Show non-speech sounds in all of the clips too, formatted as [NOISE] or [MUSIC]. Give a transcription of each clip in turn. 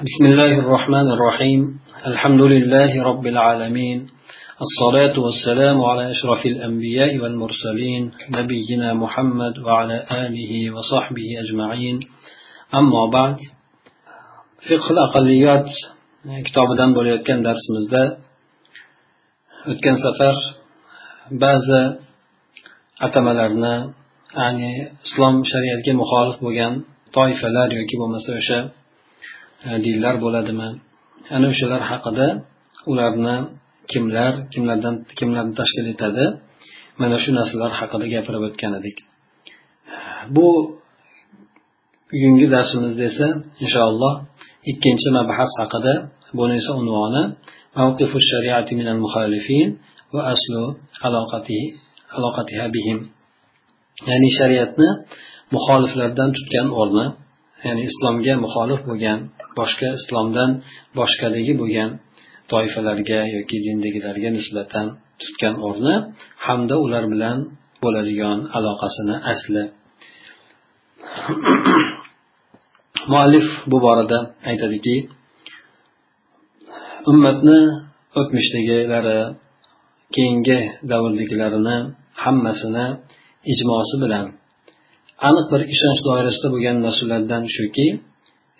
بسم الله الرحمن الرحيم. الحمد لله رب العالمين. الصلاة والسلام على أشرف الأنبياء والمرسلين نبينا محمد وعلى آله وصحبه أجمعين. أما بعد فقه الأقليات kitobidan bo'layotgan darsimizda o'tgan safar ba'zi atamalarni ya'ni islom shariatiga muxolif bo'lgan toifalar yoki bo'lmasa o'sha dinlar bo'ladimi? Ana o'shalar haqida ularni kimlar kimlardan kimlarni tashkil etadi? Mana shu narsalar haqida gapirib o'tgan edik. Bu bugungi darsimizda esa inshaalloh ikkinchi mabhas haqida buni esa unvoni mavqifu shariati minal muxalifin va aslu aloqati aloqatiha bihim. Ya'ni shariatni muxoliflardan tutgan o'rni ya'ni islomga muxolif bo'lgan boshqa islomdan boshqaligi bo'lgan toifalarga yoki dindagilarga nisbatan tutgan o'rni hamda ular bilan bo'ladigan aloqasini asli. [COUGHS] Muallif bu borada aytadiki ummatni o'tmishdagilari keyingi davrdagilarini hammasini ijmosi bilan aniq bir ishonch doirasida bo'lgan narsalardan shuki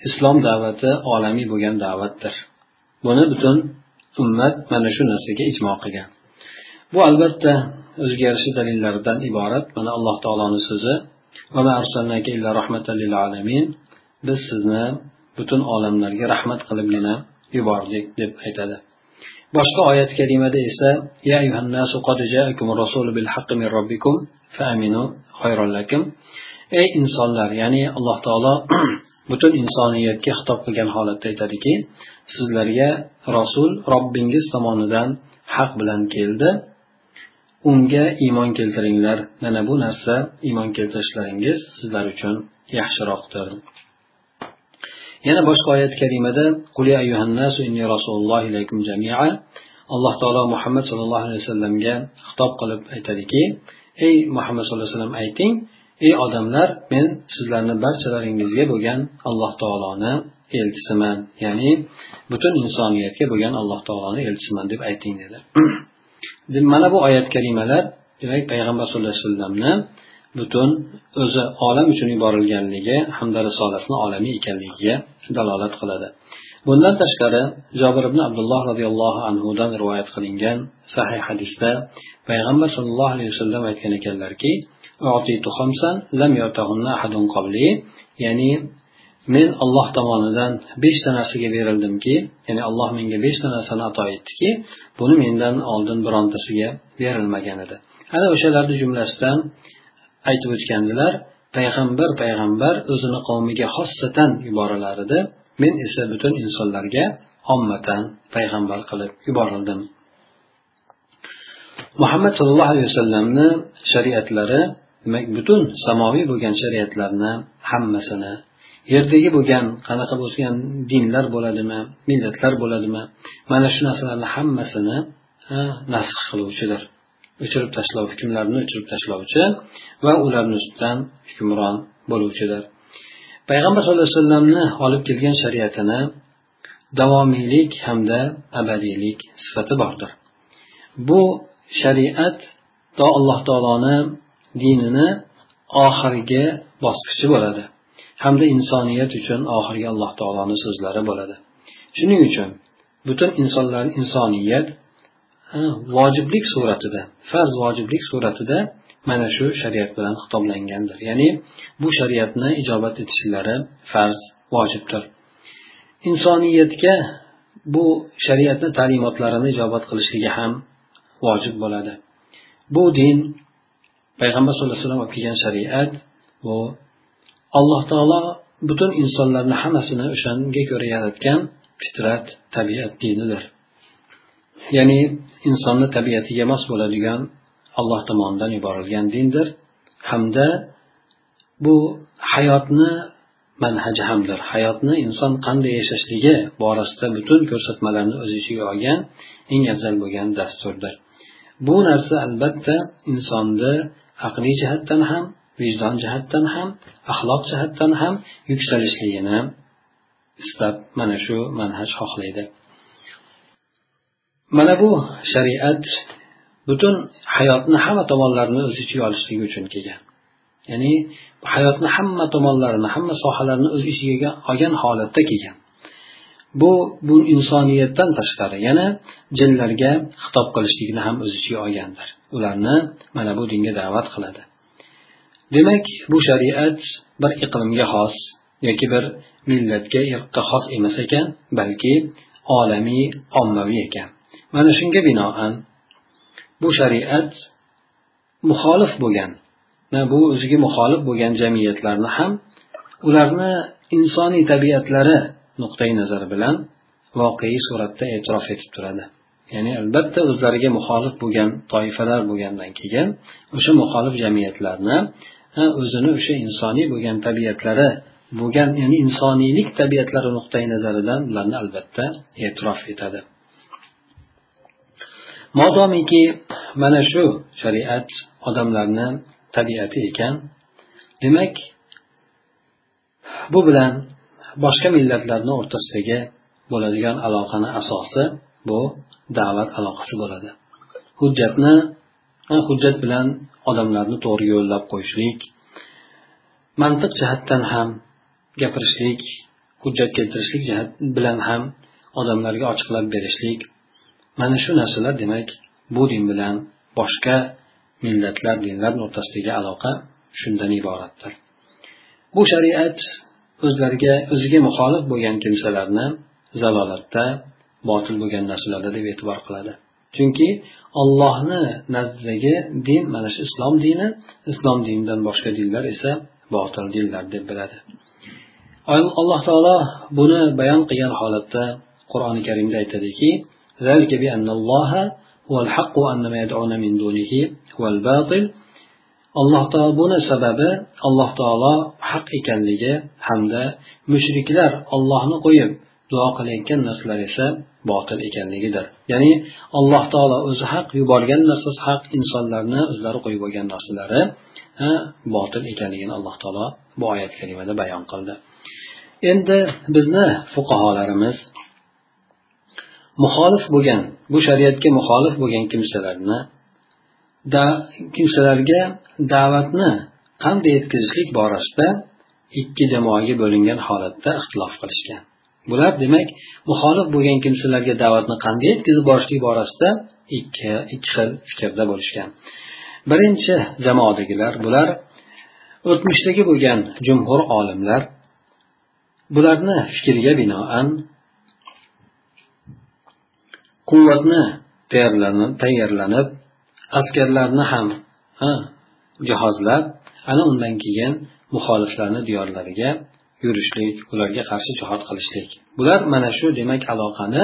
islom da'vati olamiy bo'lgan da'vatdir. Buni butun ummat mana shu narsaga ijmo qilgan. Bu albatta o'ziga yarasha dalillardan iborat. Mana alloh taoloni so'zi biz sizni butun olamlarga rahmat qilibgina yubordik deb aytadi. Boshqa oyat karimada esa ya ayyuhannasu qad ja'akum rasulu bil haqqi min robbikum fa'aminu khayron lakum. Ey insonlar ya'ni alloh taolo [CLEARS THROAT] butun insoniyatga xitob qilgan holatda aytadiki sizlarga rasul robbingiz tomonidan haq bilan keldi. Unga iymon keltiringlar. Mana bu narsa iymon keltirishlaringiz sizlar uchun yaxshiroqdir. Yana boshqa oyat karimada alloh taolo muhammad sallallohu alayhi vasallamga xitob qilib aytadiki ey muhammad sallallohu alayhi vasallam ayting ey odamlar men sizlarni barchalaringizga bo'lgan alloh taoloni elchisiman. Ya'ni butun insoniyatga bo'lgan alloh taoloni elchisiman deb ayting dedi. [CLEARS THROAT] Mana bu oyat karimalar demak payg'ambar sallallohu alayhi vasallamni butun o'zi olam uchun yuborilganligi hamda risolasini olamiy ekanligiga dalolat qiladi. Bundan tashqari jobir ibn abdulloh roziyallohu anhudan rivoyat qilingan sahih hadisda payg'ambar sollallohu alayhi vasallam aytgan ekanlarki ya'ni men olloh tomonidan beshta narsaga berildimki ya'ni alloh menga beshta narsani ato etdiki buni mendan oldin birontasiga berilmagan edi. Ana o'shalarni jumlasidan aytib o'tgandilar payg'ambar payg'ambar o'zini qavmiga xossatan yuborilar edi. Men esa butun insonlarga ommatan payg'ambar qilib yuborildim. Muhammad sallallohu alayhi vasallamni shariatlari demak butun samoviy bo'lgan shariatlarni hammasini yerdagi bo'lgan qanaqa bo'lgan dinlar bo'ladimi millatlar bo'ladimi mana shu narsalarni hammasini nasx qiluvchidir. O'chirib tashlov hukmlarni o'chirib tashlovchi va ularni ustidan hukmron bo'luvchidir. Payg'ambar sallallohu alayhi vasallamni olib kelgan shariatini davomiylik hamda abadiylik sifati bordir. Bu shariat to alloh taoloni dinini oxirgi bosqichi bo'ladi. Hamda insoniyat uchun oxirgi alloh taoloni so'zlari bo'ladi. Shuning uchun butun insonlar insoniyat vojiblik suratida farz vojiblik suratida mana shu shariat bilan xitoblangandir. Ya'ni bu shariatni ijobat etishlari farz vojibdir. Insoniyatga bu shariatni ta'limotlarini ijobat qilishligi ham vojib bo'ladi. Bu din payg'ambar sallallohu alayhi vasallam olib kelgan shariat bu alloh taolo butun insonlarni hammasini o'shanga ko'ra yaratgan fitrat tabiat dinidir. Ya'ni insonni tabiatiga mos bo'ladigan alloh tomonidan yuborilgan dindir. Hamda bu hayotni manhaji hamdir. Hayotni inson qanday yashashligi borasida butun ko'rsatmalarni o'z ichiga olgan eng afzal bo'lgan dasturdir. Bu narsa albatta insonni aqliy jihatdan ham vijdon jihatdan ham axloq jihatdan ham yuksalishligini istab mana shu manhaj xohlaydi. Mana bu shariat butun hayotni hamma tomonlarini o'z ichiga olishligi uchun kelgan. Ya'ni hayotni hamma tomonlarini hamma sohalarini o'z ichiga olgan holatda kelgan. Bu bu insoniyatdan tashqari yana jinlarga xitob qilishlikni ham o'z ichiga olgandir. Ularni mana bu dinga da'vat qiladi. Demak bu shariat bir iqlimga xos yoki bir millatga irqqa xos emas ekan balki olamiy ommaviy ekan. Mana shunga binoan bu shariat muxolif bo'lgan bu o'ziga muxolif bo'lgan jamiyatlarni ham ularni insoniy tabiatlari nuqtai nazari bilan voqeiy suratda e'tirof etib turadi. Ya'ni albatta o'zlariga muxolif bo'lgan toifalar bo'lgandan keyin o'sha muxolif jamiyatlarni o'zini o'sha insoniy bo'lgan tabiatlari bo'lgan ya'ni insoniylik tabiatlari nuqtai nazaridan ularni albatta e'tirof etadi. Modomiki mana shu shariat odamlarni tabiati ekan. Demak bu bilan boshqa millatlarni o'rtasidagi bo'ladigan aloqani asosi bu da'vat aloqasi bo'ladi. Hujjatni hujjat bilan odamlarni to'g'ri yo'llab qo'yishlik mantiq jihatdan ham gapirishlik hujjat keltirishlik jihat bilan ham odamlarga ochiqlab berishlik. Mana shu narsalar demak bu din bilan boshqa millatlar dinlar o'rtasidagi aloqa shundan iboratdir. Bu shariat o'zlariga o'ziga muxolif bo'lgan kimsalarni zalolatda botil bo'lgan narsalarda deb e'tibor qiladi. Chunki ollohni nazdidagi din mana shu islom dini islom dinidan boshqa dinlar esa botil dinlar deb biladi. Alloh taolo buni bayon qilgan holatda qur'oni karimda aytadiki alloh taolo buni sababi alloh taolo haq ekanligi hamda mushriklar ollohni qo'yib duo qilayotgan narsalar esa botil ekanligidir. Ya'ni alloh taolo o'zi haq yuborgan narsasi haq insonlarni o'zlari qo'yib olgan narsalari botil ekanligini alloh taolo bu oyat kalimada bayon qildi. Endi bizni fuqarolarimiz muxolif bo'lgan bu shariatga muxolif bo'lgan kimsalarni da kimsalarga da'vatni qanday yetkazishlik borasida ikki jamoaga bo'lingan holatda ixtilof qilishgan. Bular demak muxolif bo'lgan kimsalarga da'vatni qanday yetkazib borishlik borasida ikki ikki xil fikrda bo'lishgan. Birinchi jamoadagilar bular. O'tmishdagi bo'lgan jumhur olimlar bularni fikriga binoan quvvatni tayyorlanib askarlarni ham jihozlab ana undan keyin muxoliflarni diyorlariga yurishlik ularga qarshi jihod qilishlik. Bular mana shu demak aloqani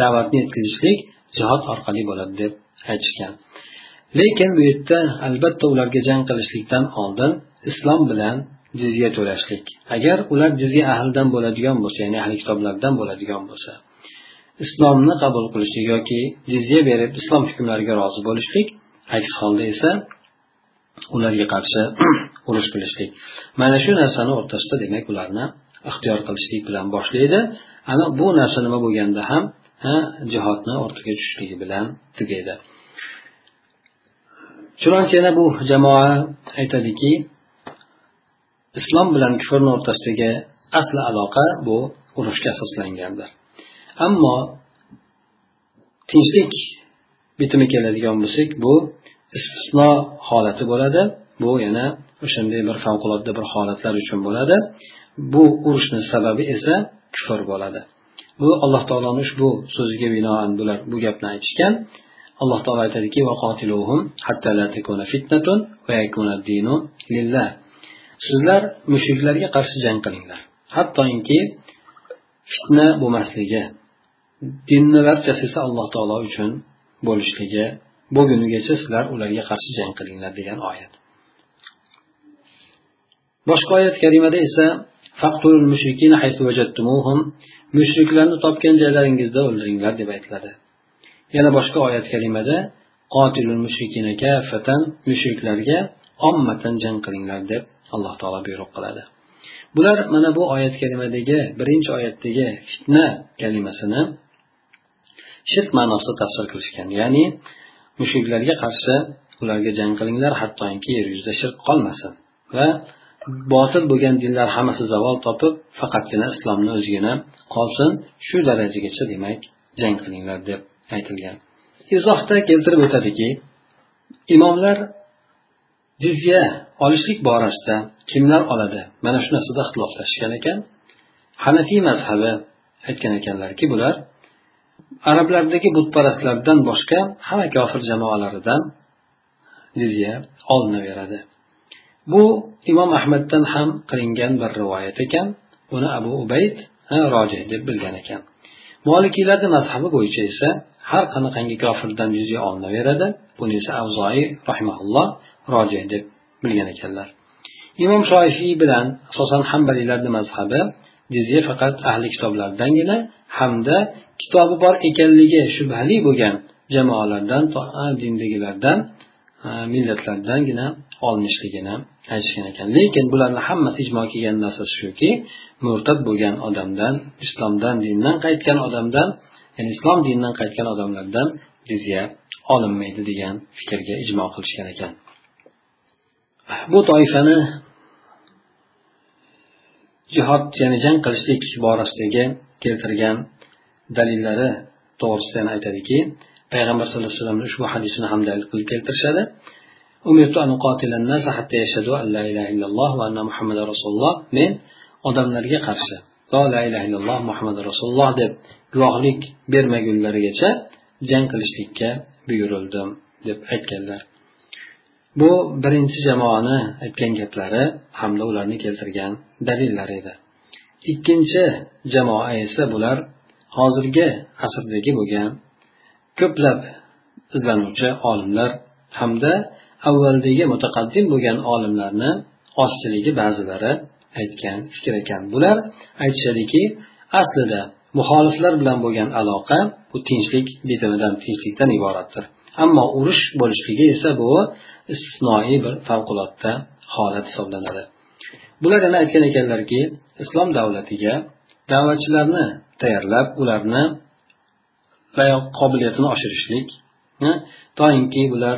da'vatni yetkazishlik jihod orqali bo'ladi deb aytishgan. Lekin bu yerda albatta ularga jang qilishlikdan oldin islom bilan jizya to'lashlik. Agar ular jizya ahlidan bo'ladigan bo'lsa ya'ni ahli kitoblardan bo'ladigan bo'lsa islomni qabul qilishlik yoki jizya berib islom hukmlariga rozi bo'lishlik aks holda esa ularga qarshi [CLEARS THROAT] urush qilishlik. Mana shu narsani o'rtasida demak ularni ixtiyor qilishlik bilan boshlaydi. Ana bu narsa nima bo'lganda ham jihodni o'rtaga tushishligi bilan tugaydi. Chunonchi yana bu jamoa aytadiki islom bilan kufrni o'rtasidagi asli aloqa bu urushga asoslangandir. Ammo tinchlik bitimi keladigan bo'lsak bu istisno holati bo'ladi. Bu yana o'shanday bir favqulodda bir holatlar uchun bo'ladi. Bu urushni sababi esa kufr bo'ladi. Bu alloh taoloni ushbu so'ziga binoan bular bu gapni aytishgan. Alloh taolo aytadiki sizlar mushriklarga qarshi jang qilinglar. Hattoki fitna bo'lmasligi dinni barchasi esa alloh taolo uchun bo'lishligi bo'lgunigacha sizlar ularga qarshi jang qilinglar degan oyat. Boshqa oyat karimada esa mushriklarni topgan joylaringizda o'ldiringlar deb aytiladi. Yana boshqa oyat kalimada mushriklarga ommatan jang qilinglar deb alloh taolo buyruq qiladi. Bular mana bu oyat kalimadagi birinchi oyatdagi fitna kalimasini shirk ma'nosida tafsir qilishgan. Ya'ni mushriklarga qarshi ularga jang qilinglar hattoki yer yuzida shirk qolmasin va botil bo'lgan dinlar hammasi zavol topib faqatgina islomni o'zigina qolsin shu darajagacha demak jang qilinglar deb aytilgan. Izohda keltirib o'tadiki imomlar jizya olishlik borasida kimlar oladi? Mana shu narsada ixtiloflashgan ekan. Hanafiy mazhabi aytgan ekanlarki bular arablardagi butparastlardan boshqa hamma kofir jamoalaridan jizya olinaveradi. Bu imom ahmaddan ham qilingan bir rivoyat ekan. Uni abu ubayd roji deb bilgan ekan. Molikiylarni mazhabi bo'yicha esa har qanaqangi kofirdan jizya olinaveradi. Buni esa avzoiy rahimaulloh roji deb bilgan ekanlar. Imom shoifiy bilan asosan hambaliylarni mazhabi jizya faqat ahli kitoblardangina hamda kitobi bor ekanligi shubhali bo'lgan jamoalardan dindagilardan millatlardangina olinishligini aytishgan ekan. Lekin bularni hammasi ijmo kelgan narsasi shuki murtad bo'lgan odamdan islomdan dindan qaytgan odamdan ya'ni islom dinidan qaytgan odamlardan jizya olinmaydi degan fikrga ijmo qilishgan ekan. Bu toifani jihod ya'ni jang qilishlik borasidagi keltirgan dalillari to'g'risida yana aytadiki payg'ambar sallallohu alayhi vasallam ushbu hadisini ham dalil qilib keltirishadi. Men odamlarga qarshi to la ilaha illalloh muhammad rasululloh deb guvohlik bermagunlarigacha jang qilishlikka buyurildim deb aytganlar. Bu birinchi jamoani aytgan gaplari hamda ularni keltirgan dalillari edi. Ikkinchi jamoa esa bular hozirgi asrdagi bo'lgan ko'plab izlanuvchi olimlar hamda avvaldagi mutaqaddim bo'lgan olimlarni ozchiligi ba'zilari aytgan fikr ekan bular aytishadiki aslida muxoliflar bilan bo'lgan aloqa bu tinchlik bitimidan tinchlikdan iboratdir. Ammo urush bo'lishligi esa bu istisnoiy bir favqulodda holat hisoblanadi. Bular yana aytgan ekanlarki islom davlatiga da'vatchilarni tayyorlab ularni qobiliyatini oshirishlik toinki bular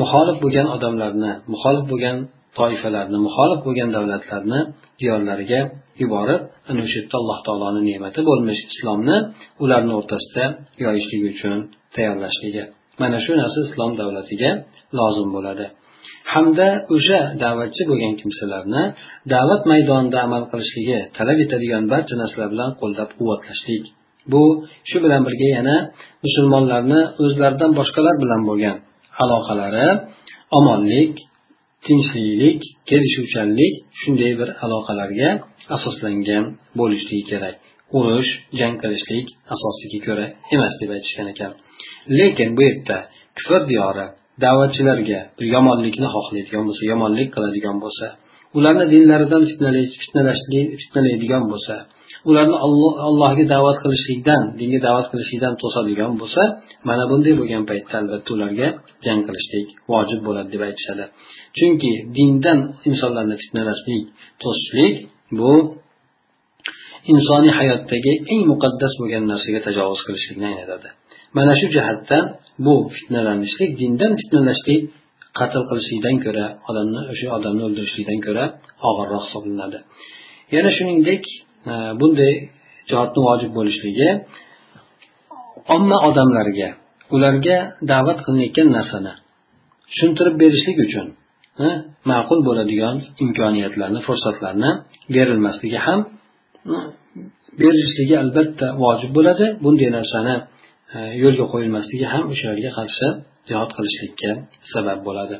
muxolif bo'lgan odamlarni muxolif bo'lgan toifalarni muxolif bo'lgan davlatlarni diyorlariga yuborib ana o'sha yerda alloh taoloni ne'mati bo'lmish islomni ularni o'rtasida yoyishlik uchun tayyorlashligi. Mana shu narsa islom davlatiga lozim bo'ladi. Hamda o'sha da'vatchi bo'lgan kimsalarni da'vat maydonida amal qilishligi talab etadigan barcha narsalar bilan qo'llab quvvatlashlik bu shu bilan birga yana musulmonlarni o'zlaridan boshqalar bilan bo'lgan aloqalari omonlik tinchliklik kelishuvchanlik shunday bir aloqalarga asoslangan bo'lishligi kerak. Urush jang qilishlik asosiga ko'ra emas deb aytishgan ekan. Lekin bu yerda kufr diyori da'vatchilarga bir yomonlikni xohlaydigan bo'lsa yomonlik qiladigan bo'lsa ularni dinlaridan fitnalaydigan bo'lsa ularni allohga da'vat qilishlikdan dinga da'vat qilishlikdan to'sadigan bo'lsa mana bunday bo'lgan paytda albatta ularga jang qilishlik vojib bo'ladi deb aytishadi. Chunki dindan insonlarni fitnalashlik to'sishlik bu insoniy hayotdagi eng muqaddas bo'lgan narsaga tajovuz qilishlikni anglatadi. Mana shu jihatdan bu fitnalanishlik dindan fitnalashlik qatl qilishlikdan ko'ra odamni o'sha odamni o'ldirishlikdan ko'ra og'irroq hisoblanadi. Yana shuningdek bunday jihodni vojib bo'lishligi omma odamlarga ularga da'vat qilinayotgan narsani tushuntirib berishlik uchun ma'qul bo'ladigan imkoniyatlarni fursatlarni berilmasligi ham berilishligi albatta vojib bo'ladi. Bunday narsani e, yo'lga qo'yilmasligi ham o'shalarga qarshi jihod qilishlikka sabab bo'ladi.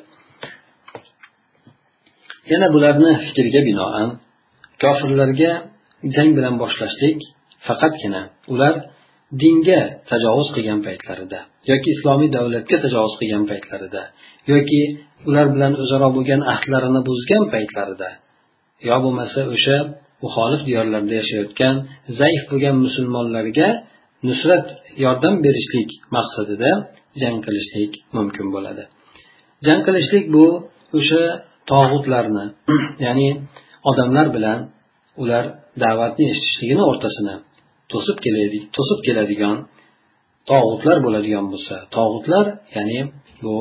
Yana bularni fikriga binoan kofirlarga jang bilan boshlashlik faqatgina ular dinga tajovuz qilgan paytlarida yoki islomiy davlatga tajovuz qilgan paytlarida yoki ular bilan o'zaro bo'lgan ahdlarini buzgan paytlarida yo bo'lmasa o'sha muxolif diyorlarda yashayotgan zaif bo'lgan musulmonlarga nusrat yordam berishlik maqsadida jang qilishlik mumkin bo'ladi. Jang qilishlik bu o'sha tog'utlarni [CLEARS THROAT] ya'ni odamlar bilan ular da'vatni eshitishligini o'rtasini to'sib to'sib keladigan tog'utlar bo'ladigan bo'lsa tog'utlar ya'ni bu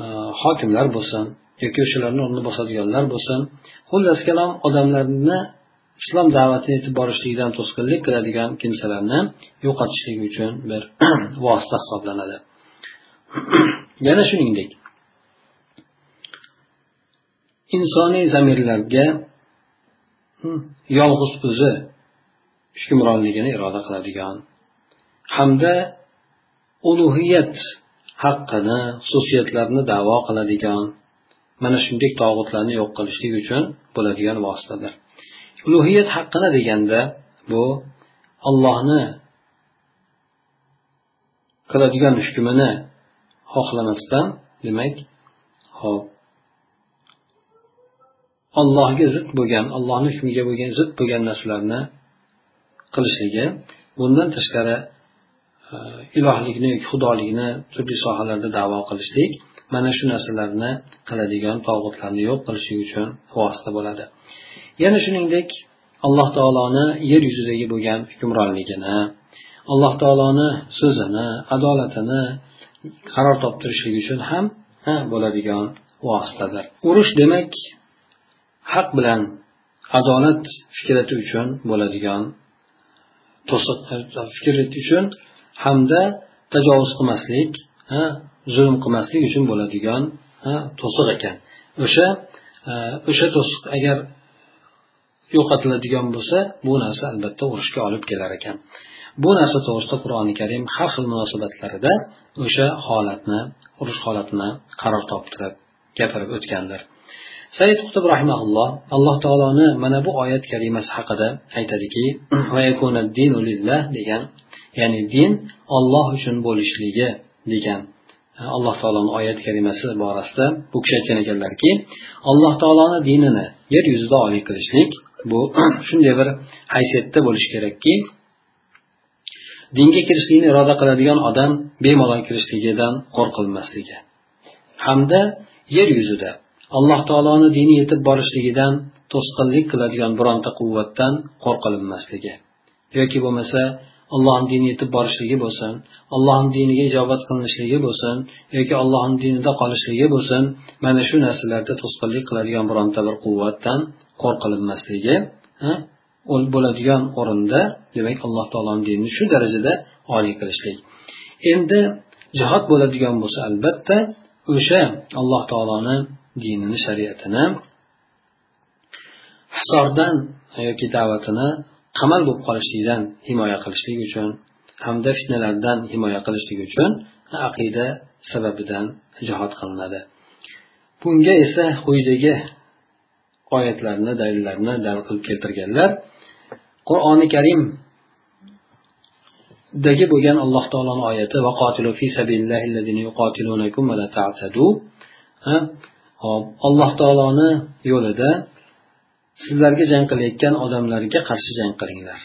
e, hokimlar bo'lsin yoki o'shalarni o'rnini bosadiganlar bo'lsin xullas kalom odamlarni islom da'vatini yetib borishligidan to'sqinlik qiladigan kimsalarni yo'qotishlik uchun bir [CLEARS THROAT] vosita hisoblanadi. [CLEARS THROAT] Yana shuningdek insoniy zamirlarga yolg'iz o'zi hukmronligini iroda qiladigan hamda ulug'iyat haqqini xususiyatlarini davo qiladigan mana shunday tog'utlarni yo'q qilishlik uchun bo'ladigan vositadir. Ulug'iyat haqqini deganda bu ollohni qiladigan hukmini xohlamasdan demak hop allohga zid bo'lgan allohni hukmiga bo'lgan zid bo'lgan narsalarni qilishligi bundan tashqari e, ilohlikni yoki xudolikni turli sohalarda davo qilishlik mana shu narsalarni qiladigan tog'utlarni yo'q qilishlik uchun vosita bo'ladi. Yana shuningdek alloh taoloni yer yuzidagi bo'lgan hukmronligini alloh taoloni so'zini adolatini qaror toptirishlik uchun ham bo'ladigan vositadir. Urush demak haq bilan adolat fikrati uchun bo'ladigan to'siq fikrati uchun hamda tajovuz qilmaslik zulm qilmaslik uchun bo'ladigan to'siq ekan. O'sha e, o'sha to'siq agar yo'qotiladigan bo'lsa bu narsa albatta urushga olib kelar ekan. Bu narsa to'g'risida qur'oni karim har xil munosabatlarida o'sha holatni urush holatini qaror toptirib gapirib o'tgandir. Said qutb rahimaulloh alloh taoloni mana bu oyat kalimasi haqida aytadiki [CLEARS THROAT] degan ya'ni din olloh uchun bo'lishligi degan e, alloh taoloni oyat kalimasi borasida bu kishi aytgan ekanlarki alloh taoloni dinini yer yuzida oliy qilishlik bu [CLEARS THROAT] shunday bir haysiyatda bo'lishi kerakki dinga kirishlikni iroda qiladigan odam bemalol kirishligidan qo'rqilmasligi hamda yer yuzida alloh taoloni dini yetib borishligidan to'sqinlik qiladigan bironta quvvatdan qo'rqilinmasligi. Yoki bo'lmasa allohni dini yetib borishligi bo'lsin allohni diniga ijobat qilinishligi bo'lsin yoki allohni dinida qolishligi bo'lsin mana shu narsalarda to'sqinlik qiladigan bironta bir quvvatdan qo'rqilinmasligi bo'ladigan o'rinda demak alloh taoloni dinini shu darajada oliy qilishlik. Endi jihod bo'ladigan bo'lsa albatta o'sha alloh taoloni dinini shariatini hisordan e, yoki da'vatini qamal bo'lib qolishlikdan himoya qilishlik uchun hamda fitnalardan himoya qilishlik uchun aqida sababidan jihod qilinadi. Bunga esa quyidagi oyatlarni dalillarni dal qilib keltirganlar qur'oni karim dagi bo'lgan alloh taoloni oyati hop alloh taoloni yo'lida sizlarga jang qilayotgan odamlarga qarshi jang qilinglar.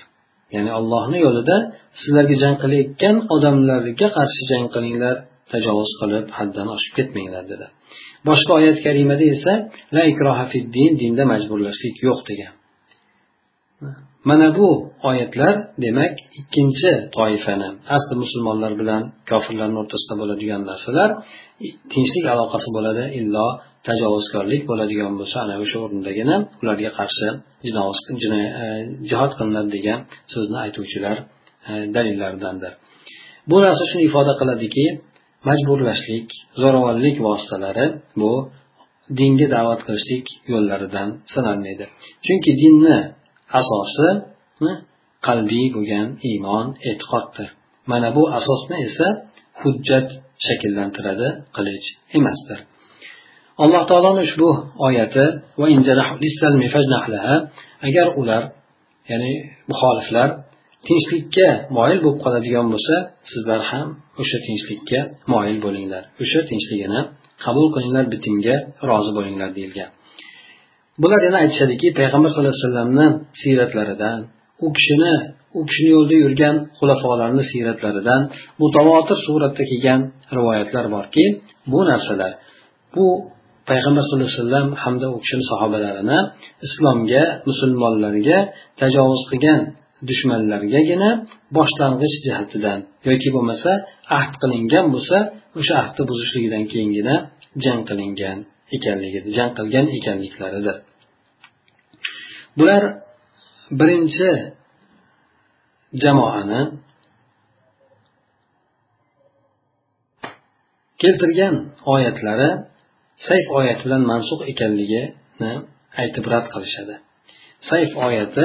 Ya'ni allohni yo'lida sizlarga jang qilayotgan odamlarga qarshi jang qilinglar tajovuz qilib haddan oshib ketmanglar dedi. Boshqa oyat karimada esa la ikroha din dinda majburlashlik yo'q degan. Mana bu oyatlar demak ikkinchi toifani asli musulmonlar bilan kofirlarni o'rtasida bo'ladigan narsalar tinchlik aloqasi bo'ladi illo tajovuzkorlik bo'ladigan bo'lsa ana o'sha o'rindagina ularga qarshi e, jihod qilinadi degan so'zni aytuvchilar e, dalillaridandir. Bu narsa shuni ifoda qiladiki majburlashlik zo'ravonlik vositalari bu dinga da'vat qilishlik yo'llaridan sanalmaydi. Chunki dinni asosi qalbiy bo'lgan iymon e'tiqoddir. Mana bu asosni esa hujjat shakllantiradi qilich emasdir. Alloh taoloni ushbu oyati agar ular ya'ni muxoliflar tinchlikka moyil bo'lib qoladigan bo'lsa sizlar ham o'sha tinchlikka moyil bo'linglar. O'sha tinchligini qabul qilinglar bitimga rozi bo'linglar deyilgan. Bular yana aytishadiki payg'ambar sallallohu alayhi vasallamni siyratlaridan u kishini u kishini yo'lida yurgan xulafolarni siyratlaridan mutavotir suratda kelgan rivoyatlar borki bu narsalar bu payg'ambar sallallohu alayhi vasallam hamda u kishini sahobalarini islomga musulmonlarga tajovuz qilgan dushmanlargagina boshlang'ich jihatidan yoki bo'lmasa ahd qilingan bo'lsa o'sha ahdni buzishligidan keyingina jang qilingan ekanligi jang qilgan ekanliklaridir. Bular birinchi jamoani keltirgan oyatlari sayf oyati bilan mansub ekanligini aytib rad qilishadi. Sayf oyati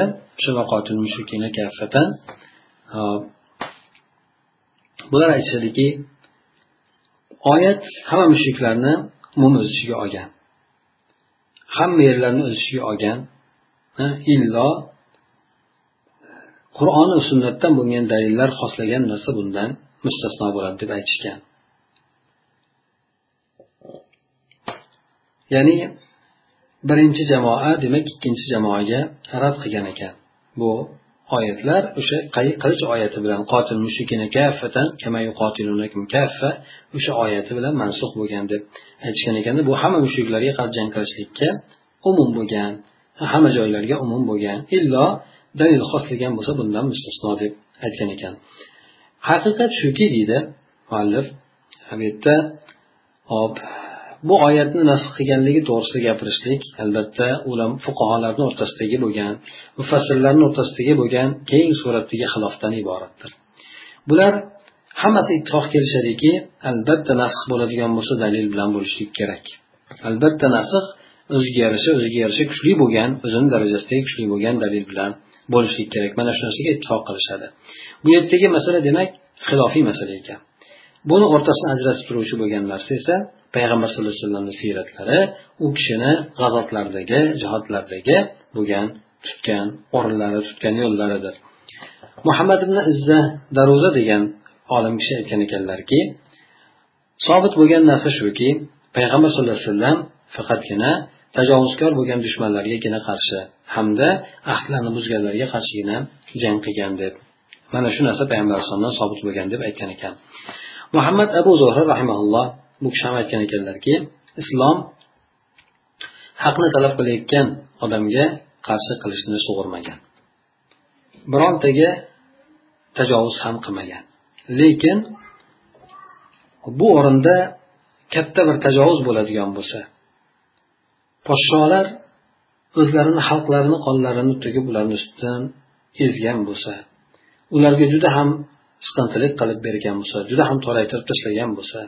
bular aytishadiki oyat hamma mushriklarni umum o'z ichiga olgan. Hamma yerlarni o'z ichiga olgan illo qur'oni sunnatdan bo'lgan dalillar xoslagan narsa bundan mustasno bo'ladi deb aytishgan. Ya'ni birinchi jamoa demak ikkinchi jamoaga rad qilgan ekan. Bu oyatlar o'sha qilich oyati bilan qotil mushikina kaffatan kaffa o'sha oyati bilan mansux bo'lgan deb aytishgan ekanda bu hamma mushriklarga qarshi jang qilishlikka umum bo'lgan hamma joylarga umum bo'lgan illo dalil xoslagan bo'lsa bundan mustasno deb aytgan ekan. Haqiqat shuki deydi muallif bu yerda hop bu oyatni nasx qilganligi to'g'risida gapirishlik albatta ulam fuqarolarni o'rtasidagi bo'lgan mufassirlarni o'rtasidagi bo'lgan keng suratdagi xilofdan iboratdir. Bular hammasi ittifoq kelishadiki albatta nasx bo'ladigan bo'lsa dalil bilan bo'lishlik kerak. Albatta nasx o'ziga yarasha o'ziga yarasha kuchli bo'lgan o'zini darajasidagi kuchli bo'lgan dalil bilan bo'lishlik kerak. Mana shu narsaga ittifoq qilishadi. Bu yerdagi masala demak xilofiy masala ekan. Buni o'rtasini ajratib turuvchi bo'lgan narsa esa payg'ambar sallallohu alayhi vasallamni siyratlari u kishini g'azotlardagi jihodlardagi bo'lgan tutgan o'rinlari tutgan yo'llaridir. Muhammad ibn izza daruza degan olim kishi aytgan ekanlarki sobit bo'lgan narsa shuki payg'ambar sallallohu alayhi vasallam faqatgina tajovuzkor bo'lgan dushmanlargagina qarshi hamda ahdlarni buzganlarga qarshigina jang qilgan deb. Mana shu narsa payg'ambar alayhisalomdan sobit bo'lgan deb aytgan ekan. Muhammad abu zuhra rahimaulloh bu kishi ham aytgan ekanlarki islom haqni talab qilayotgan odamga qarshi qilishni sug'urmagan. Birontaga tajovuz ham qilmagan. Lekin bu o'rinda katta bir tajovuz bo'ladigan bo'lsa podsholar o'zlarini xalqlarini qonlarini to'kib ularni ustidan ezgan bo'lsa ularga juda ham siqintilik qilib bergan bo'lsa juda ham toraytirib tashlagan bo'lsa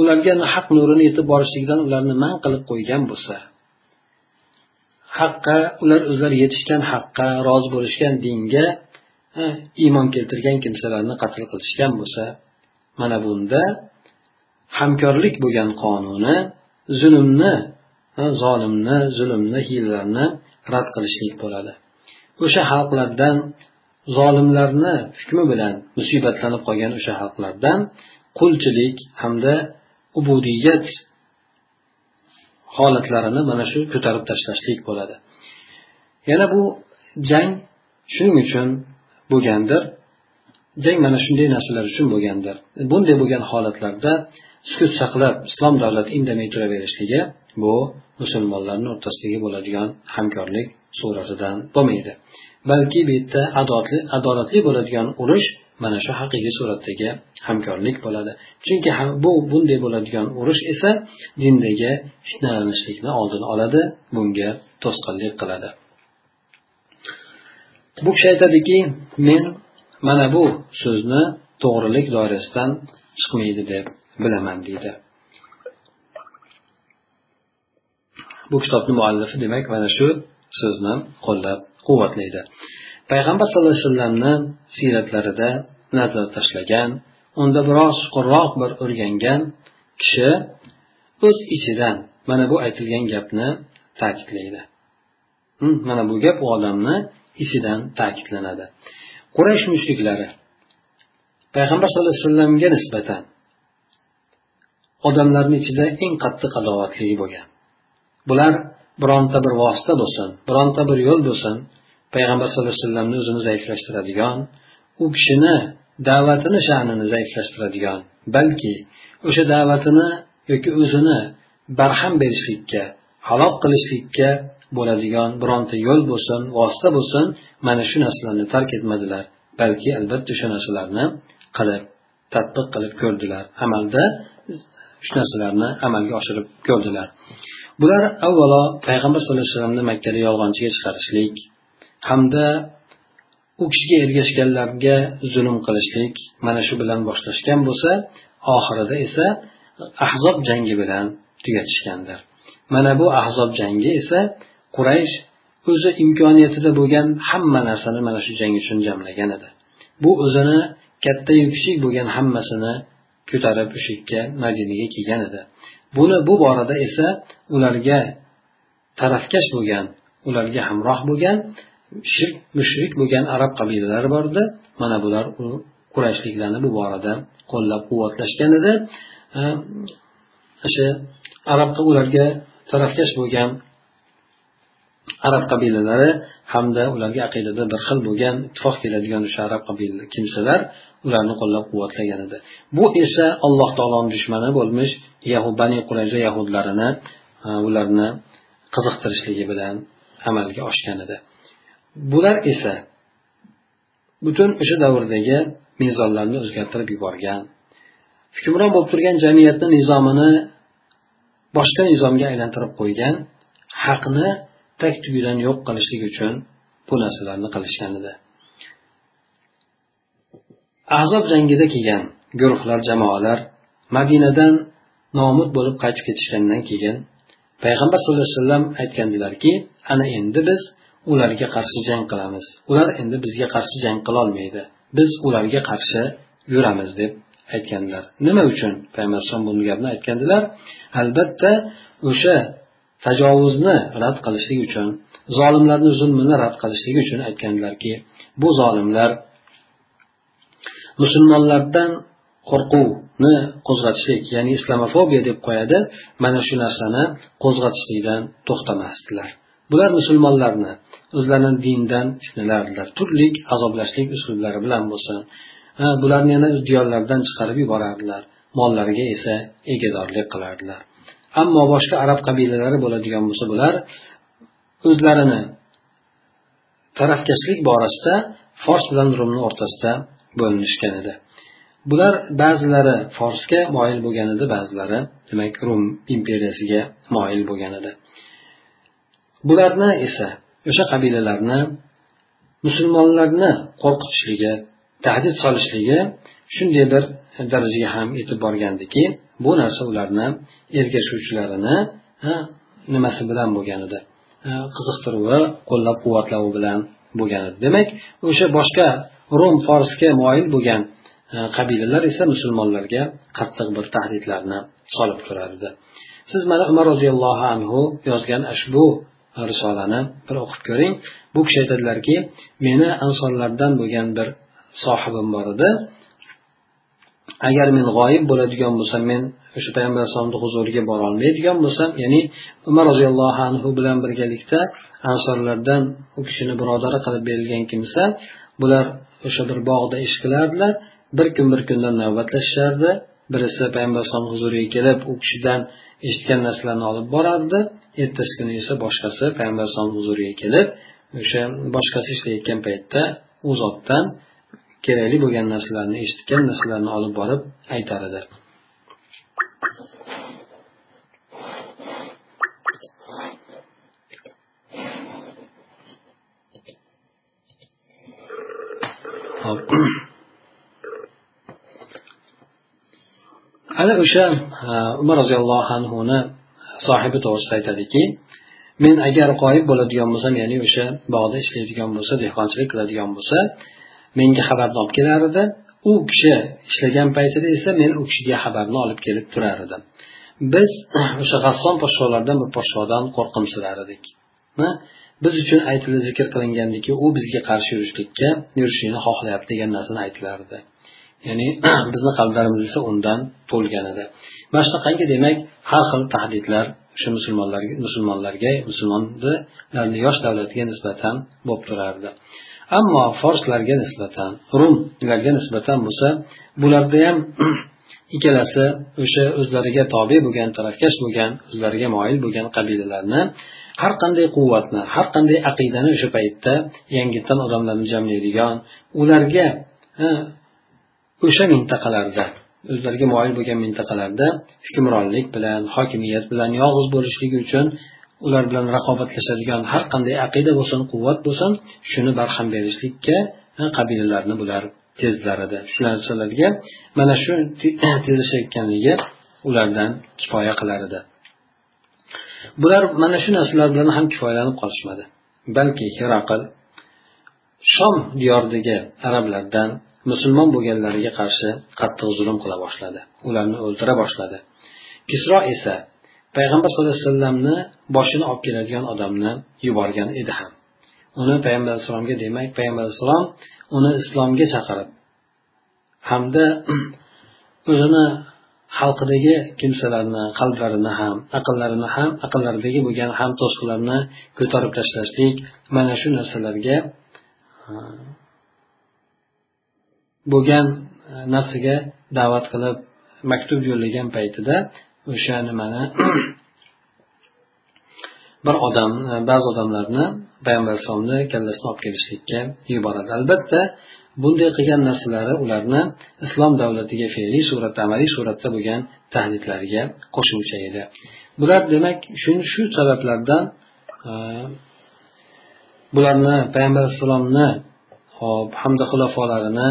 ularga haq nurini yetib borishligidan ularni man qilib qo'ygan bo'lsa haqqa ular o'zlari yetishgan haqqa rozi bo'lishgan dinga iymon keltirgan kimsalarni qatl qilishgan bo'lsa mana bunda hamkorlik bo'lgan qonuni zulmni zolimni zulmni hiylalarni rad qilishlik bo'ladi. O'sha xalqlardan zolimlarni hukmi bilan musibatlanib qolgan o'sha xalqlardan qulchilik hamda ubudiyat holatlarini mana shu ko'tarib tashlashlik bo'ladi. Yana bu jang shuning uchun bo'lgandir. Jang mana shunday narsalar uchun bo'lgandir. Bunday bo'lgan holatlarda sukut saqlab islom davlati indamay turaverishligi bu musulmonlarni o'rtasidagi bo'ladigan hamkorlik suratidan bo'lmaydi. Balki bu yerda adolatli adolatli bo'ladigan urush mana shu haqiqiy suratdagi hamkorlik bo'ladi. Chunki bu bunday bo'ladigan urush esa dindagi fitnalanishlikni oldini oladi bunga to'sqinlik qiladi. Bu kishi aytadiki men mana bu so'zni to'g'rilik doirasidan chiqmaydi deb bilaman deydi. Bu kitobni muallifi demak mana shu so'zni qo'llab quvvatlaydi payg'ambar sallallohu alayhi vasallamni siyratlarida nazar tashlagan unda biroz chuqurroq bir o'rgangan kishi o'z ichidan mana bu aytilgan gapni ta'kidlaydi. Mana bu gap u odamni ichidan ta'kidlanadi. Quraysh mushriklari payg'ambar sallallohu alayhi vasallamga nisbatan odamlarni ichida eng qattiq adovatli bo'lgan. Bular bironta bir vosita bo'lsin bironta bir yo'l bo'lsin payg'ambar sallallohu alayhi vasallamni o'zini zaiflashtiradigan u kishini da'vatini sha'nini zaiflashtiradigan balki o'sha da'vatini yoki o'zini barham berishlikka halok qilishlikka bo'ladigan bironta yo'l bo'lsin vosita bo'lsin mana shu narsalarni tark etmadilar balki albatta o'sha narsalarni qilib tadbiq qilib ko'rdilar amalda shu narsalarni amalga oshirib ko'rdilar. Bular avvalo payg'ambar sallallohu alayhi vasallamni makkada yolg'onchiga chiqarishlik hamda u kishiga ergashganlarga zulm qilishlik mana shu bilan boshlashgan bo'lsa oxirida esa ahzob jangi bilan tugatishgandir. Mana bu ahzob jangi esa quraysh o'zi imkoniyatida bo'lgan hamma narsani mana shu jang uchun jamlagan edi. Bu o'zini kattayu kichik bo'lgan hammasini ko'tarib o'sha yerga madinaga kelgan edi. Buni bu borada esa ularga tarafkash bo'lgan ularga hamroh bo'lgan shirk mushrik bo'lgan arab qabilalari bor edi mana bular kurashliklarni bu borada qo'llab quvvatlashgan edi. Ehm, o'sha arabqa ularga tarafkash bo'lgan arab qabilalari hamda ularga aqidada bir xil bo'lgan ittifoq keladigan o'sha arab qabila kimsalar ularni qo'llab quvvatlagan edi. Bu esa alloh taoloni dushmani bo'lmish bani qurayza yahudlarini ehm, ularni qiziqtirishligi bilan amalga oshgan edi. Bular esa butun o'sha davrdagi mezonlarni o'zgartirib yuborgan hukmron bo'lib turgan jamiyatni nizomini boshqa nizomga aylantirib qo'ygan haqni tag tugidan yo'q qilishlik uchun bu narsalarni qilishgan edi. Azob jangida kelgan guruhlar jamoalar madinadan nomud bo'lib qaytib ketishgandan keyin payg'ambar sallallohu alayhi vasallam aytgandilarki ana endi biz ularga qarshi jang qilamiz. Ular endi bizga qarshi jang qilolmaydi. Biz ularga qarshi yuramiz deb aytganlar nima uchun? Payg'ambar alayhisalom bu gapni aytgandilar. Albatta o'sha tajovuzni rad qilishlik uchun zolimlarni zulmini rad qilishlik uchun aytganlarki bu zolimlar musulmonlardan qo'rquvni qo'zg'atishlik ya'ni islamofobiya deb qo'yadi mana shu narsani qo'zg'atishlikdan to'xtamasdilar. Bular musulmonlarni o'zlarini dindan fitnalardilar turli azoblashlik uslublari bilan bo'lsin bularni yana diyorlaridan chiqarib yuborardilar. Mollariga esa egadorlik qilardilar. Ammo boshqa arab qabilalari bo'ladigan bo'lsa bular o'zlarini tarafkashlik borasida fors bilan rumni o'rtasida bo'linishgan edi. Bular ba'zilari forsga moyil bo'lgan edi ba'zilari demak rum imperiyasiga moyil bo'lgan edi. Bularni esa o'sha qabilalarni musulmonlarni qo'rqitishligi tahdid solishligi shunday bir darajaga ham yetib borgandiki bu narsa ularni ergashuvchilarini nimasi bilan bo'lgan edi qiziqtiruvi qo'llab quvvatlovi bilan bo'lgan edi demak o'sha boshqa rum forsga moyil bo'lgan qabilalar esa musulmonlarga qattiq bir tahdidlarni solib turardi. Siz mana umar roziyallohu anhu yozgan ushbu risolani bir o'qib ko'ring. Bu kishi aytadilarki meni ansonlardan bo'lgan bir sohibim bor edi. Agar men g'oyib bo'ladigan bo'lsam men o'sha payg'ambar alayhisalomni huzuriga borolmaydigan bo'lsam ya'ni umar roziyallohu anhu bilan birgalikda ansorlardan u kishini birodari qilib berilgan kimsa bular o'sha bir bog'da ish qilardilar bir kun bir kundan navbatlashishardi. Birisi payg'ambar alayhisalom huzuriga kelib u kishidan eshitgan narsalarni olib borardi. Ertasi kuni esa boshqasi payg'ambar alayhisalom huzuriga kelib o'sha boshqasi ishlayotgan paytda u zotdan kerakli bo'lgan narsalarni eshitgan narsalarni olib borib aytar edi. Ana o'sha umar roziyallohu anhuni sohibi to'g'risida aytadiki men agar qoyib bo'ladigan bo'lsam ya'ni o'sha bog'da ishlaydigan bo'lsa dehqonchilik qiladigan bo'lsa menga xabarni olib kelar edi. U kishi ishlagan paytida esa men u kishiga xabarni olib kelib turar edim. Biz [CLEARS THROAT] o'sha g'asson podsholardan bir podshodan qo'rqimsirar edik. Biz uchun aytilib zikr qilingandiki u bizga qarshi yurishlikka yurishlikni xohlayapti degan narsani aytilardi ya'ni [CLEARS THROAT] bizni qalblarimiz esa undan to'lgan edi mana shunaqangi demak har xil tahdidlar o'sha musulmonlarga musulmonlarga musulmonlarni yosh davlatiga nisbatan bo'lib turardi. Ammo forslarga nisbatan rumlarga nisbatan bo'lsa bularda ham [CLEARS THROAT] ikkalasi o'sha o'zlariga tobe bo'lgan tarafkash bo'lgan o'zlariga moyil bo'lgan qabilalarni har qanday quvvatni har qanday aqidani o'sha paytda yangitdan odamlarni jamlaydigan ularga o'sha mintaqalarda o'zlariga moyil bo'lgan mintaqalarda hukmronlik bilan hokimiyat bilan yolg'iz bo'lishligi uchun ular bilan raqobatlashadigan har qanday aqida bo'lsin quvvat bo'lsin shuni barham berishlikka qabilalarni bular tezlar edi shu narsalarga mana shu [CLEARS THROAT] tezlashayotganligi ulardan kifoya qilar edi bular mana shu narsalar bilan ham kifoyalanib qolishmadi. Balki heraql shom diyoridagi arablardan musulmon bo'lganlariga qarshi qattiq zulm qila boshladi. Ularni o'ldira boshladi. Kisro esa payg'ambar sallallohu alayhi vasallamni boshini olib keladigan odamni yuborgan edi ham. Uni payg'ambar alayhissalomga demak payg'ambar alayhissalom uni islomga chaqirib hamda [CLEARS THROAT] o'zini xalqidagi kimsalarni qalblarini ham aqllarini ham aqllaridagi bo'lgan ham to'siqlarni ko'tarib tashlashlik mana shu narsalarga bo'lgan e, narsaga da'vat qilib maktub yo'llagan paytida o'sha nimani [CLEARS THROAT] bir odam e, ba'zi odamlarni payg'ambar alayhisalomni kallasini olib kelishlikka yuboradi. Albatta bunday qilgan narsalari ularni islom davlatiga fe'liy suratda amaliy suratda bo'lgan tahdidlariga qo'shimcha edi. Bular demak shu shu sabablardan e, bularni payg'ambar alayhissalomni hop hamda xulafolarini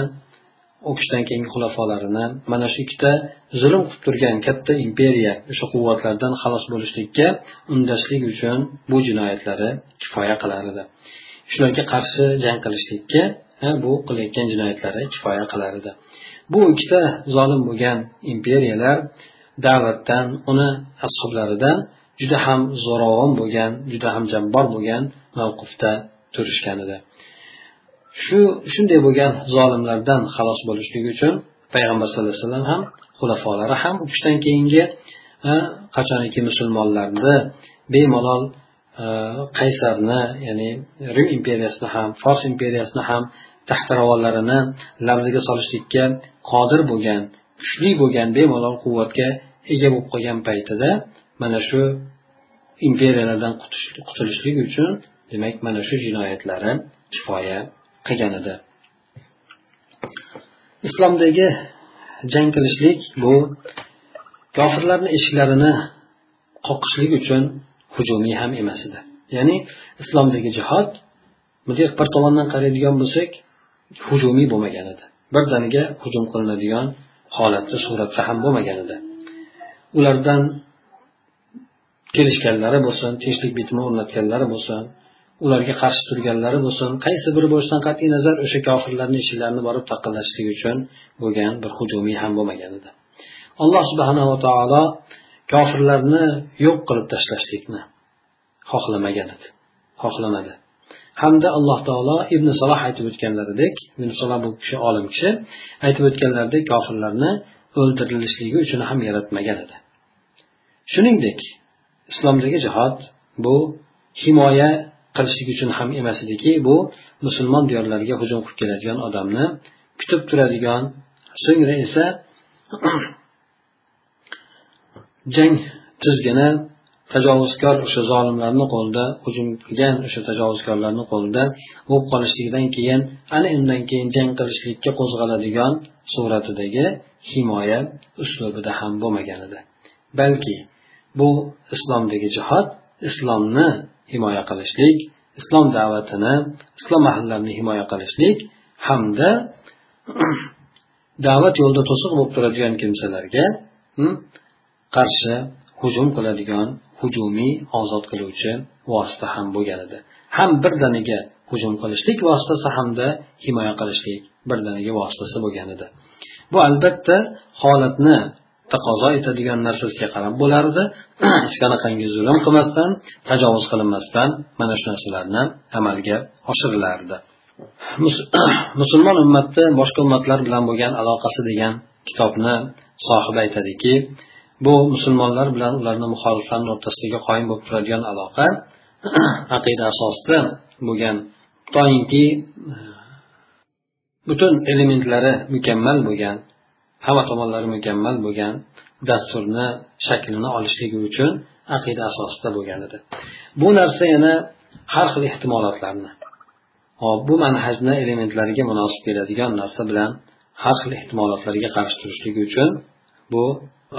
u kishidan keyingi xulafolarini mana shu ikkita zulm qilib turgan katta imperiya o'sha quvvatlardan xalos bo'lishlikka undashlik uchun bu jinoyatlari kifoya qilar edi. Shularga qarshi jang qilishlikka bu qilayotgan jinoyatlari kifoya qilar edi. Bu ikkita zolim bo'lgan imperiyalar da'vatdan uni ashoblaridan juda ham zo'ravon bo'lgan juda ham jabbor bo'lgan mavqifda turishgan edi. Shu shunday bo'lgan zolimlardan xalos bo'lishlik uchun payg'ambar sallallohu alayhi vasallam ham xulafolari ham u kishidan keyingi qachoniki musulmonlarni bemalol qaysarni ya'ni rim imperiyasini ham fors imperiyasini ham taxtiravonlarini labziga solishlikka qodir bo'lgan kuchli bo'lgan bemalol quvvatga ega bo'lib qolgan paytida mana shu imperiyalardan qutulishlik uchun demak mana shu jinoyatlari kifoya qilgan edi. Islomdagi jang qilishlik bu kofirlarni eshiklarini qoqishlik uchun hujumiy ham emas edi. Ya'ni islomdagi jihod bunday bir tomondan qaraydigan bo'lsak hujumiy bo'lmagan edi. Birdaniga hujum qilinadigan holatda suratda ham bo'lmagan edi. Ulardan kelishganlari bo'lsin tinchlik bitimi o'rnatganlari bo'lsin ularga qarshi turganlari bo'lsin qaysi biri bo'lishidan qat'iy nazar o'sha kofirlarni ishlarini borib taqillashlik uchun bo'lgan bir hujumiy ham bo'lmagan edi. Alloh subhanava taolo kofirlarni yo'q qilib tashlashlikni xohlamagan edi xohlamadi. Hamda alloh taolo ibn saloh aytib o'tganlaridek ibn saloh bu kishi olim kishi aytib o'tganlaridek kofirlarni o'ldirilishligi uchun ham yaratmagan edi. Shuningdek islomdagi jihod bu himoya qilishlik uchun ham emas ediki bu musulmon diyorlariga hujum qilib keladigan odamni kutib turadigan. So'ngra esa [CLEARS THROAT] jang tizgini tajovuzkor o'sha zolimlarni qo'lida hujum qilgan o'sha tajovuzkorlarni qo'lida bo'lib qolishligidan keyin ana undan keyin jang qilishlikka qo'zg'aladigan suratidagi himoya uslubida ham bo'lmagan edi. Balki bu islomdagi jihod islomni himoya qilishlik islom da'vatini islom ahllarini himoya qilishlik hamda [CLEARS THROAT] da'vat yo'lida to'siq bo'lib turadigan kimsalarga qarshi hujum qiladigan hujumiy ozod qiluvchi vosita ham bo'lgan edi. Ham birdaniga hujum qilishlik vositasi hamda himoya qilishlik birdaniga vositasi bo'lgan edi. Bu albatta holatni taqozo etadigan narsasiga qarab bo'lardi. [CLEARS THROAT] Hech qanaqangi zulm qilmasdan tajovuz qilinmasdan mana shu narsalarni amalga oshirilardi. [CLEARS THROAT] Musulmon ummatni boshqa ummatlar bilan bo'lgan aloqasi degan kitobni sohibi aytadiki bu musulmonlar bilan ularni muxoliflarni o'rtasidagi qoyim bo'lib turadigan aloqa [CLEARS THROAT] aqida asosida bo'lgan. Toinki e, butun elementlari mukammal bo'lgan hamma tomonlari mukammal bo'lgan dasturni shaklini olishligi uchun aqida asosida bo'lgan edi. Bu narsa yana har xil ehtimolotlarni hop bu manhajni elementlariga munosib keladigan narsa bilan har xil ehtimolotlarga qarshi turishligi uchun bu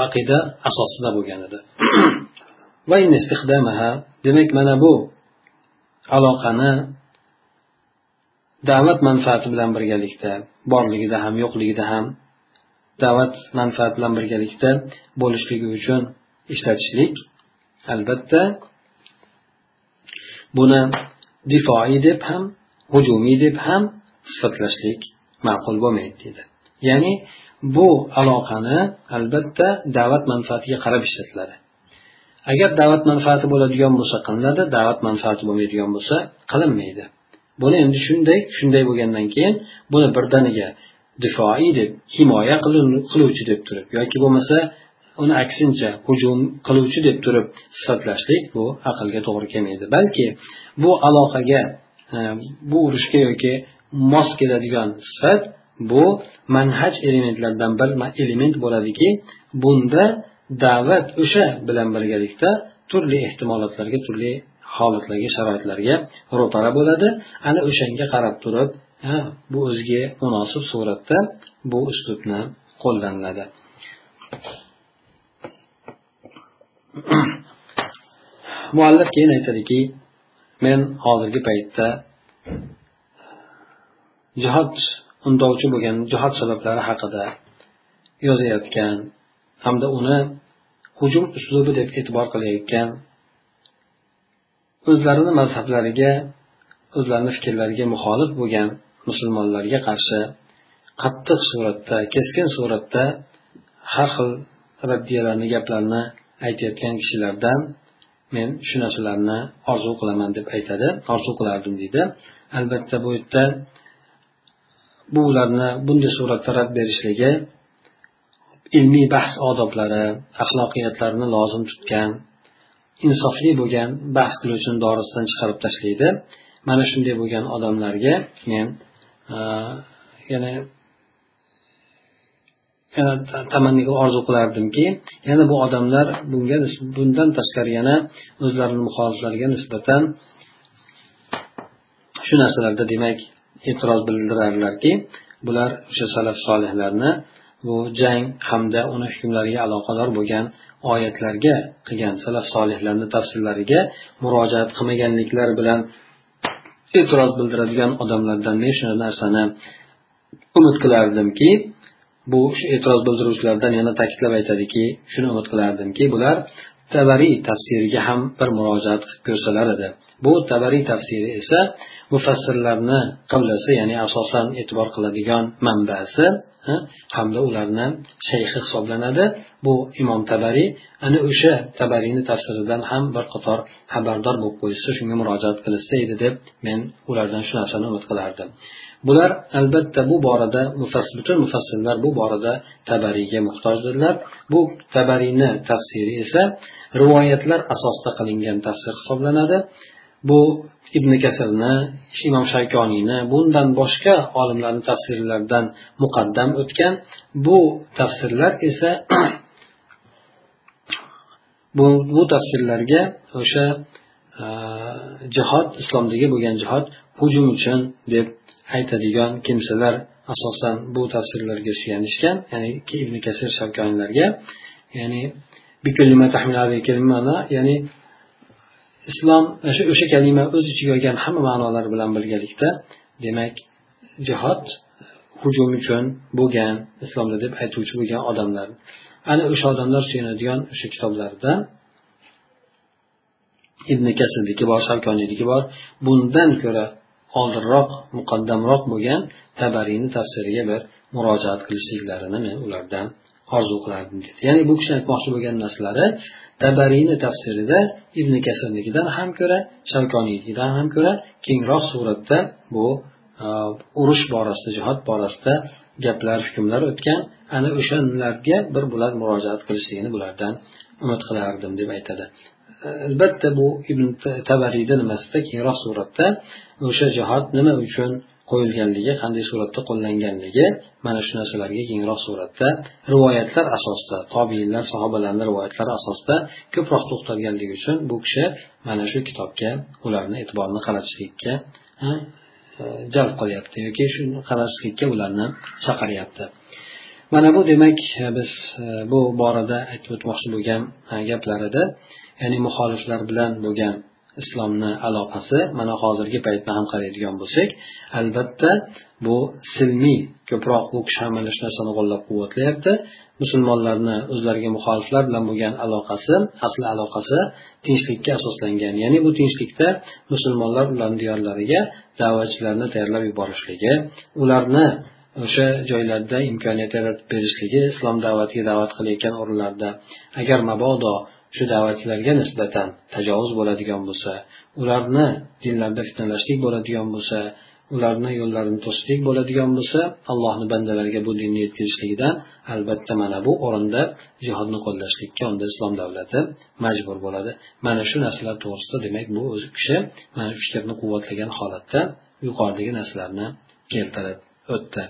aqida asosida bo'lgan edi. [CLEARS THROAT] Demak mana bu aloqani da'vat manfaati bilan birgalikda borligida ham yo'qligida ham da'vat manfaat bilan birgalikda bo'lishligi uchun ishlatishlik albatta. Buni difoiy deb ham hujumiy deb ham sifatlashlik ma'qul bo'lmaydi deydi. Ya'ni bu aloqani albatta da'vat manfaatiga qarab ishlatiladi. Agar da'vat manfaati bo'ladigan bo'lsa qilinadi da'vat manfaati bo'lmaydigan bo'lsa qilinmaydi. Buni endi shunday shunday bo'lgandan keyin buni birdaniga difoiy deb himoya qiluvchi deb turib yoki bo'lmasa uni aksincha hujum qiluvchi deb turib sifatlashlik bu aqlga to'g'ri kelmaydi. Balki bu aloqaga e, bu urushga yoki mos keladigan sifat bu manhaj elementlaridan bir element bo'ladiki bunda da'vat o'sha bilan birgalikda turli ehtimolotlarga turli holatlarga sharoitlarga ro'para bo'ladi. Ana o'shanga qarab turib bu o'ziga munosib suratda bu uslubni qo'llaniladi. [CLEARS THROAT] Muallif keyin aytadiki men hozirgi paytda jihod undovchi bo'lgan jihod sabablari haqida yozayotgan hamda uni hujum uslubi deb e'tibor qilayotgan o'zlarini mazhablariga o'zlarini fikrlariga muxolif bo'lgan musulmonlarga qarshi qattiq suratda keskin suratda har xil raddiyalarni gaplarni aytayotgan kishilardan men shu narsalarni orzu qilaman deb aytadi orzu qilardim deydi. Albatta bu yerda bu ularni bunday suratda rad berishligi ilmiy bahs odoblari axloqiyatlarini lozim tutgan insofli bo'lgan bahs qiluvchini dorisidan chiqarib tashlaydi. Mana shunday bo'lgan odamlarga men yana yana tamanniga orzu qilardimki yana bu odamlar bunga bundan tashqari yana o'zlarini muxoliflariga nisbatan shu narsalarda demak e'tiroz bildirarlarki bular o'sha salaf solihlarni bu jang hamda uni hukmlariga aloqador bo'lgan oyatlarga qilgan salaf solihlarni tafsirlariga murojaat qilmaganliklari bilan e'tiroz bildiradigan odamlardan men shu narsani umid qilardimki bu shu e'tiroz bildiruvchilardan yana ta'kidlab aytadiki shuni umid qilardimki bular tabariy tafsiriga ham bir murojaat qilib ko'rsalar edi. Bu tabariy tafsiri esa mufassirlarni qiblasi ya'ni asosan e'tibor qiladigan manbasi hamda ularni shayxi hisoblanadi. Bu imom tabariy ana o'sha tabariyni tafsiridan ham bir qator xabardor bo'lib qo'yishsa shunga murojaat qilishsa edi deb men ulardan shu narsani umid qilardim. Bular albatta bu borada butun mufassirlar bu borada tabariyga muhtojdirlar. Bu tabariyni tafsiri esa rivoyatlar asosida qilingan tafsir hisoblanadi. Bu ibn kasirni imom shaykoniyni bundan boshqa olimlarni tafsirlaridan muqaddam o'tgan bu tafsirlar esa [CLEARS THROAT] bu bu tafsirlarga o'sha e, jihod islomdagi bo'lgan jihod hujum uchun deb aytadigan kimsalar asosan bu tafsirlarga suyanishgan ya'ni ibn kasir shavkoniylarga ya'ni ya'ni islom o'sha kalima o'z ichiga olgan hamma ma'nolari bilan birgalikda demak jihod hujum uchun bo'lgan islomda deb aytuvchi bo'lgan odamlar. Ana o'sha odamlar suyanadigan o'sha kitoblarda ibn kasirniki bor shavkoniyniki bor. Bundan ko'ra oldinroq muqaddamroq bo'lgan tabariyni tafsiriga bir murojaat qilishliklarini men ulardan orzu qilardim dedi. Ya'ni bu kishi aytmoqchi bo'lgan narsalari tabariyni tafsirida ibn kasirnikidan ham ko'ra shavkoniynikidan ham ko'ra kengroq suratda bu e, urush borasida jihod borasida gaplar hukmlar o'tgan. Ana o'shalarga bir bular murojaat qilishligini bulardan umid qilardim deb aytadi. E, albatta bu ibn tabariyni nimasida kengroq suratda o'sha jihod nima uchun qo'yilganligi qanday suratda qo'llanganligi mana shu narsalarga kengroq suratda. Rivoyatlar asosida tobiinlar sahobalarni rivoyatlari asosida ko'proq to'xtalganligi uchun bu kishi mana shu kitobga ularni e'tiborini qaratishlikka e, jalb qilyapti yoki shuni qarashlikka ularni chaqiryapti mana bu demak biz e, bu borada aytib o'tmoqchi bo'lgan e, gaplar edi. Ya'ni muxoliflar bilan bo'lgan islomni aloqasi mana hozirgi paytda ham qaraydigan bo'lsak albatta bu silmiy ko'proq u kishi ham mana shu narsani qo'llab quvvatlayapti. Musulmonlarni o'zlariga muxoliflar bilan bo'lgan aloqasi asli aloqasi tinchlikka asoslangan. Ya'ni bu tinchlikda musulmonlar ularni diyorlariga da'vatchilarni tayyorlab yuborishligi ularni o'sha joylarda imkoniyat yaratib berishligi islom da'vatiga da'vat qilayotgan o'rinlarda agar mabodo shu da'vatchilarga nisbatan tajovuz bo'ladigan bo'lsa ularni dinlarida fitnalashlik bo'ladigan bo'lsa ularni yo'llarini to'sishlik bo'ladigan bo'lsa allohni bandalariga bu dinni yetkazishligidan albatta mana bu o'rinda jihodni qo'llashlikka unda islom davlati majbur bo'ladi. Mana shu narsalar to'g'risida demak bu o'zi kishi mana shu fikrni quvvatlagan holatda yuqoridagi narsalarni keltirib o'tdi.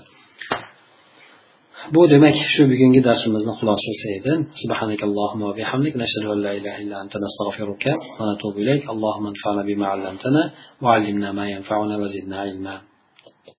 Bu demak shu bugungi darsimizni xulosasi edi. Subhanakallohumma va bihamdik. Nashhadu an la ilaha illa anta nastag'firuka va natubu ilayk. Allohumma anfa'na bima 'allamtana va 'allimna ma yanfa'una va zidna ilma.